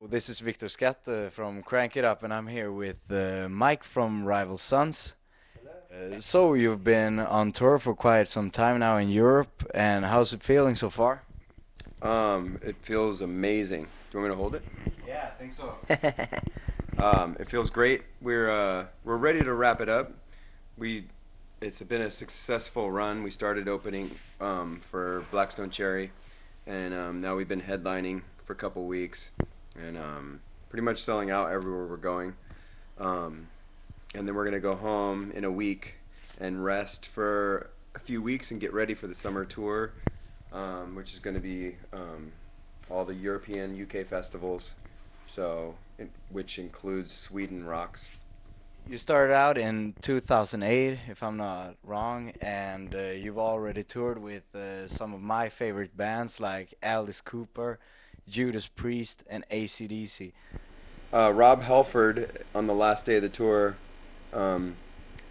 Well, this is Victor Skatt uh, from Crank It Up, and I'm here with uh, Mike from Rival Sons. Uh, so you've been on tour for quite some time now in Europe, and how's it feeling so far? Um, it feels amazing. Do you want me to hold it? Yeah, I think so. Um, it feels great. We're uh, we're ready to wrap it up. We it's been a successful run. We started opening um, for Black Stone Cherry, and um, now we've been headlining for a couple weeks, and um, pretty much selling out everywhere we're going. Um, and then we're gonna go home in a week and rest for a few weeks and get ready for the summer tour, um, which is gonna be um, all the European UK festivals. So, in, which includes Sweden Rocks. You started out in 2008, if I'm not wrong, and uh, you've already toured with uh, some of my favorite bands like Alice Cooper, Judas Priest, and AC/DC. Uh, Rob Halford, on the last day of the tour, um,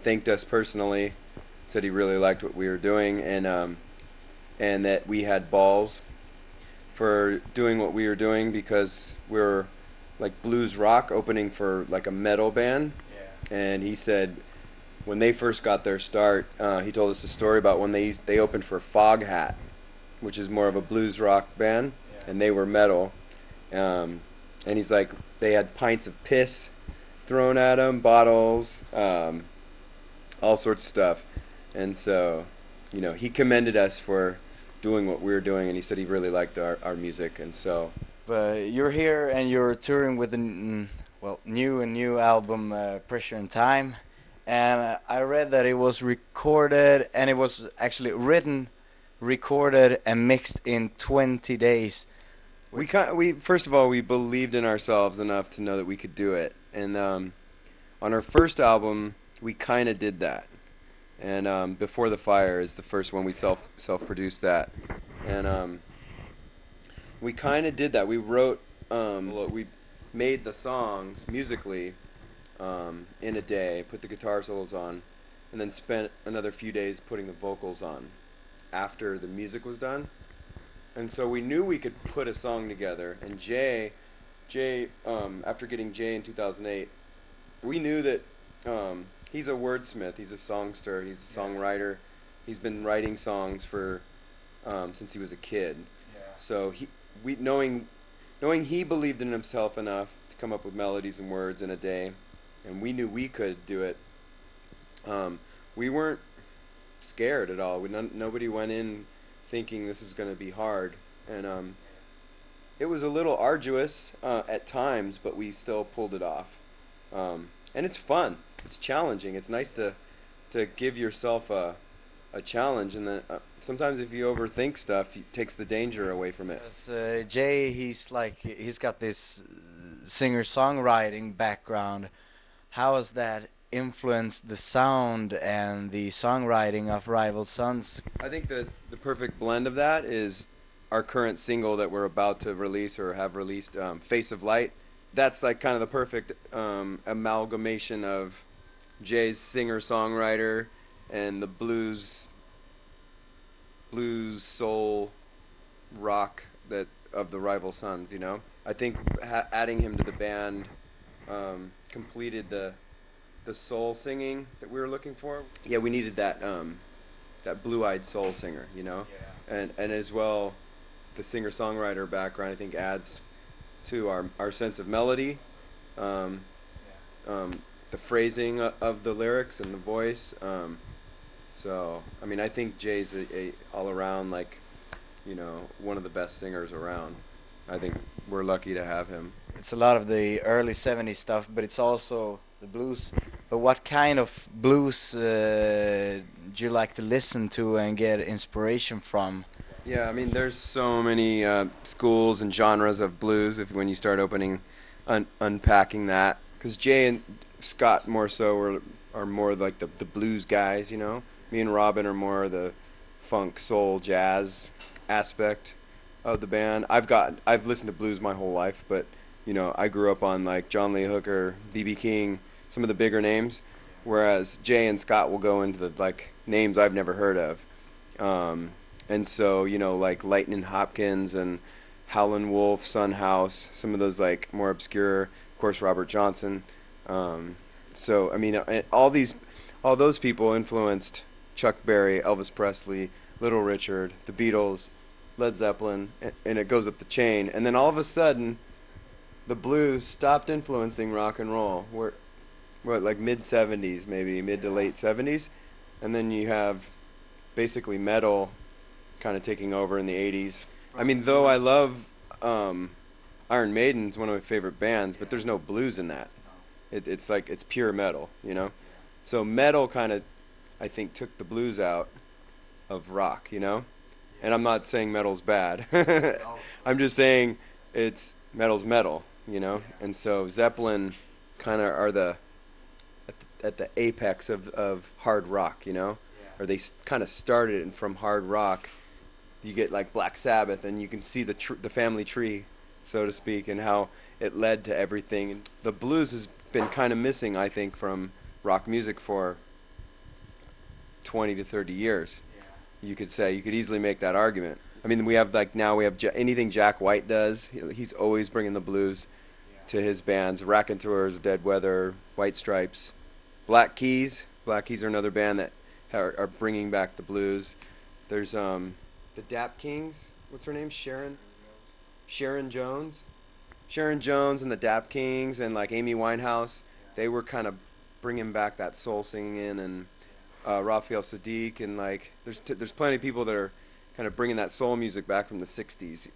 thanked us personally, said he really liked what we were doing, and um, and that we had balls for doing what we were doing because we were like blues rock opening for like a metal band. Yeah. And he said when they first got their start, uh, he told us a story about when they they opened for Foghat, which is more of a blues rock band, Yeah. And they were metal. Um, and he's like, they had pints of piss thrown at them, bottles, um, all sorts of stuff. And so, you know, he commended us for doing what we were doing, and he said he really liked our, our music. And so, But you're here and you're touring with a well new and new album, uh, Pressure and Time, and I read that it was recorded and it was actually written, recorded and mixed in 20 days. we kind we first of all we believed in ourselves enough to know that we could do it. And um, on our first album, we kind of did that. And um, Before the Fire is the first one we self self produced that. And um, we kind of did that. We wrote, um, we made the songs musically um, in a day, put the guitar solos on, and then spent another few days putting the vocals on after the music was done. And so we knew we could put a song together. And Jay, Jay, um, after getting Jay in 2008, we knew that um, he's a wordsmith, he's a songster, he's a Yeah. songwriter. He's been writing songs for um, since he was a kid. Yeah. So he, we knowing, knowing he believed in himself enough to come up with melodies and words in a day, and we knew we could do it. Um, we weren't scared at all. We none, nobody went in thinking this was going to be hard, and um, it was a little arduous uh, at times, but we still pulled it off. Um, and it's fun. It's challenging. It's nice to to give yourself a a challenge, and then uh, sometimes if you overthink stuff, it takes the danger away from it. 'Cause, uh, Jay, he's like he's got this singer-songwriting background. How has that influenced the sound and the songwriting of Rival Sons? I think that the perfect blend of that is our current single that we're about to release or have released, um, "Face of Light." That's like kind of the perfect um, amalgamation of Jay's singer-songwriter and the blues, blues soul, rock that of the Rival Sons. You know, I think ha- adding him to the band um, completed the the soul singing that we were looking for. Yeah, we needed that um, that blue-eyed soul singer, you know, and and as well, the singer-songwriter background I think adds to our our sense of melody, um, um, the phrasing of the lyrics and the voice. Um, so I mean, I think Jay's a, a all around like, you know, one of the best singers around. I think we're lucky to have him. It's a lot of the early 70s stuff, but it's also the blues. But what kind of blues uh, do you like to listen to and get inspiration from? Yeah, I mean, there's so many uh, schools and genres of blues. If when you start opening, un- unpacking that, because Jay and Scott more so are are more like the the blues guys, you know. Me and Robin are more the funk, soul, jazz aspect of the band. I've got I've listened to blues my whole life, but you know, I grew up on like John Lee Hooker, B.B. King, some of the bigger names, whereas Jay and Scott will go into the like names I've never heard of. Um, and so, you know, like Lightnin' Hopkins and Howlin' Wolf, Son House, some of those like more obscure. Of course, Robert Johnson. Um, so I mean, uh, all these, all those people influenced Chuck Berry, Elvis Presley, Little Richard, the Beatles, Led Zeppelin, and, it goes up the chain. And then all of a sudden, the blues stopped influencing rock and roll. We're, what like mid '70s, maybe mid to late '70s, and then you have basically metal kind of taking over in the '80s. I mean, though I love um, Iron Maiden's one of my favorite bands, but there's no blues in that. It, it's like it's pure metal, you know. So metal kind of, I think, took the blues out of rock, you know. And I'm not saying metal's bad. I'm just saying it's metal's metal, you know. And so Zeppelin kind of are the at, the apex of of hard rock, you know. Or they kind of started it from hard rock. You get like Black Sabbath, and you can see the tr- the family tree, so to speak, and how it led to everything. And the blues has been kind of missing, I think, from rock music for 20 to 30 years. You could say you could easily make that argument. I mean, we have like now we have ja- anything Jack White does. He's always bringing the blues to his bands. Raconteurs, Dead Weather, White Stripes, Black Keys. Black Keys are another band that are, are bringing back the blues. There's um, the Dap Kings. What's her name? Sharon. Sharon Jones. Sharon Jones and the Dap Kings and like Amy Winehouse. They were kind of bringing back that soul singing in and uh, Raphael Saadiq and like there's t- there's plenty of people that are kind of bringing that soul music back from the '60s,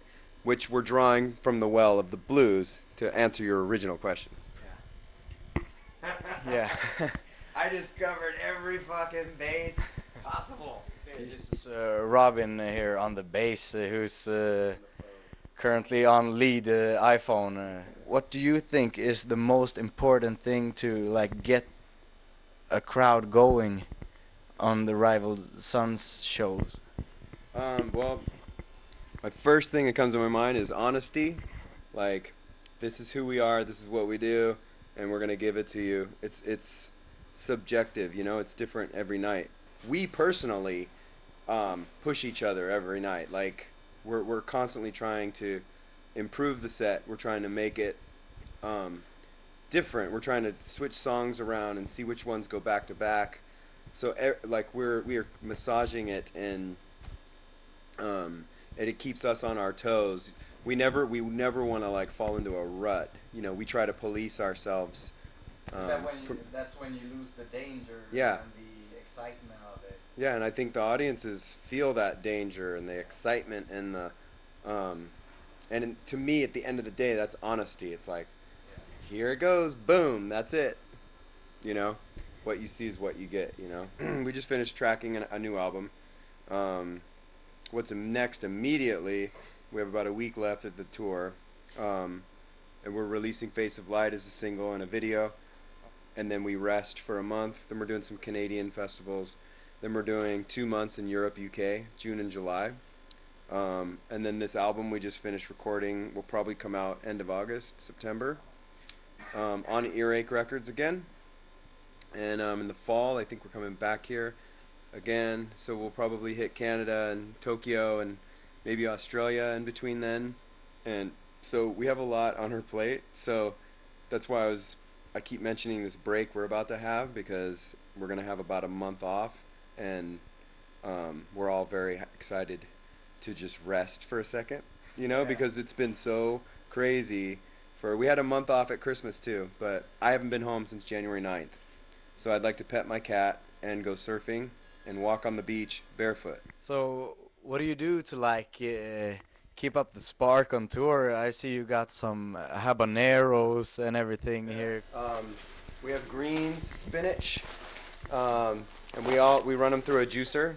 which we're drawing from the well of the blues to answer your original question. Yeah. I discovered every fucking base possible. this is uh, Robin here on the bass, uh, who's uh, currently on lead uh, iPhone. Uh, what do you think is the most important thing to like get a crowd going on the Rival Sons shows? Um, well, my first thing that comes to my mind is honesty. Like, this is who we are. This is what we do, and we're gonna give it to you. It's it's subjective, you know. It's different every night. We personally um, push each other every night. Like, we're we're constantly trying to improve the set. We're trying to make it um, different. We're trying to switch songs around and see which ones go back to back. So, e- like, we're we're massaging it and um, and it keeps us on our toes. We never we never want to like fall into a rut. You know, we try to police ourselves. um, from- that's when you lose the danger Yeah. and the excitement of it. yeah, and I think the audiences feel that danger and the excitement and the, um, and in, to me, at the end of the day, that's honesty. It's like, here it goes, boom, that's it. You know, what you see is what you get. You know, we just finished tracking an, a new album. Um, what's next immediately? We have about a week left of the tour, um, and we're releasing "Face of Light" as a single and a video, and then we rest for a month. Then we're doing some Canadian festivals. Then we're doing two months in Europe, UK, June and July. Um, and then this album we just finished recording will probably come out end of August, September, um, on Earache Records again. And um, in the fall, I think we're coming back here again. So we'll probably hit Canada and Tokyo and maybe Australia in between then. And so we have a lot on her plate. So that's why I was I keep mentioning this break we're about to have because we're gonna have about a month off, and um, we're all very excited to just rest for a second. You know, Yeah. because it's been so crazy. For we had a month off at Christmas too, but I haven't been home since January 9th. So I'd like to pet my cat and go surfing and walk on the beach barefoot. So, what do you do to like uh, keep up the spark on tour? I see you got some habaneros and everything here. Um, we have greens, spinach, um, and we all we run them through a juicer.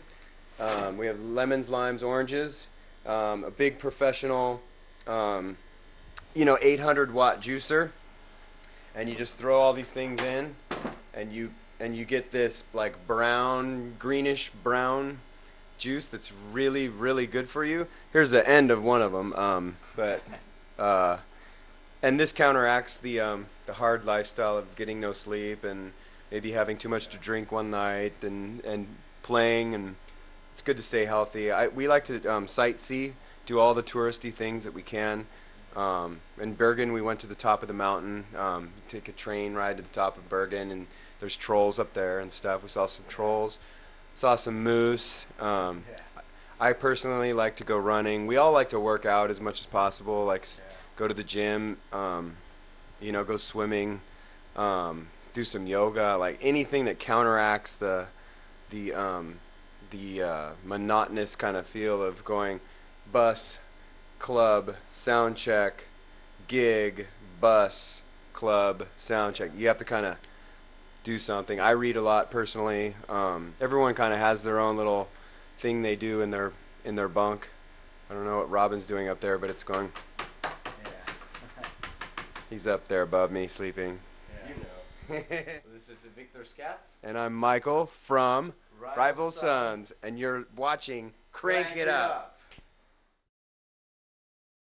Um, we have lemons, limes, oranges, um, a big professional, um, you know, 800 watt juicer, and you just throw all these things in, and you and you get this like brown, greenish brown juice that's really really good for you. Here's the end of one of them, um, but. Uh, and this counteracts the um, the hard lifestyle of getting no sleep and maybe having too much to drink one night and and playing and it's good to stay healthy. I we like to um, sightsee do all the touristy things that we can. Um, in Bergen, we went to the top of the mountain, um, take a train ride to the top of Bergen, and there's trolls up there and stuff. We saw some trolls, saw some moose. Um, I personally like to go running. We all like to work out as much as possible, like s go to the gym, um, you know, go swimming, um, do some yoga, like anything that counteracts the the um, the uh, monotonous kind of feel of going bus, club, sound check, gig, bus, club, sound check. You have to kind of do something. I read a lot personally. Um, everyone kind of has their own little thing they do in their in their bunk. I don't know what Robin's doing up there, but it's going. Yeah. He's up there above me sleeping. You so this is Victor Scat. and I'm Michael from Rival Sons, and you're watching Crank, It Up.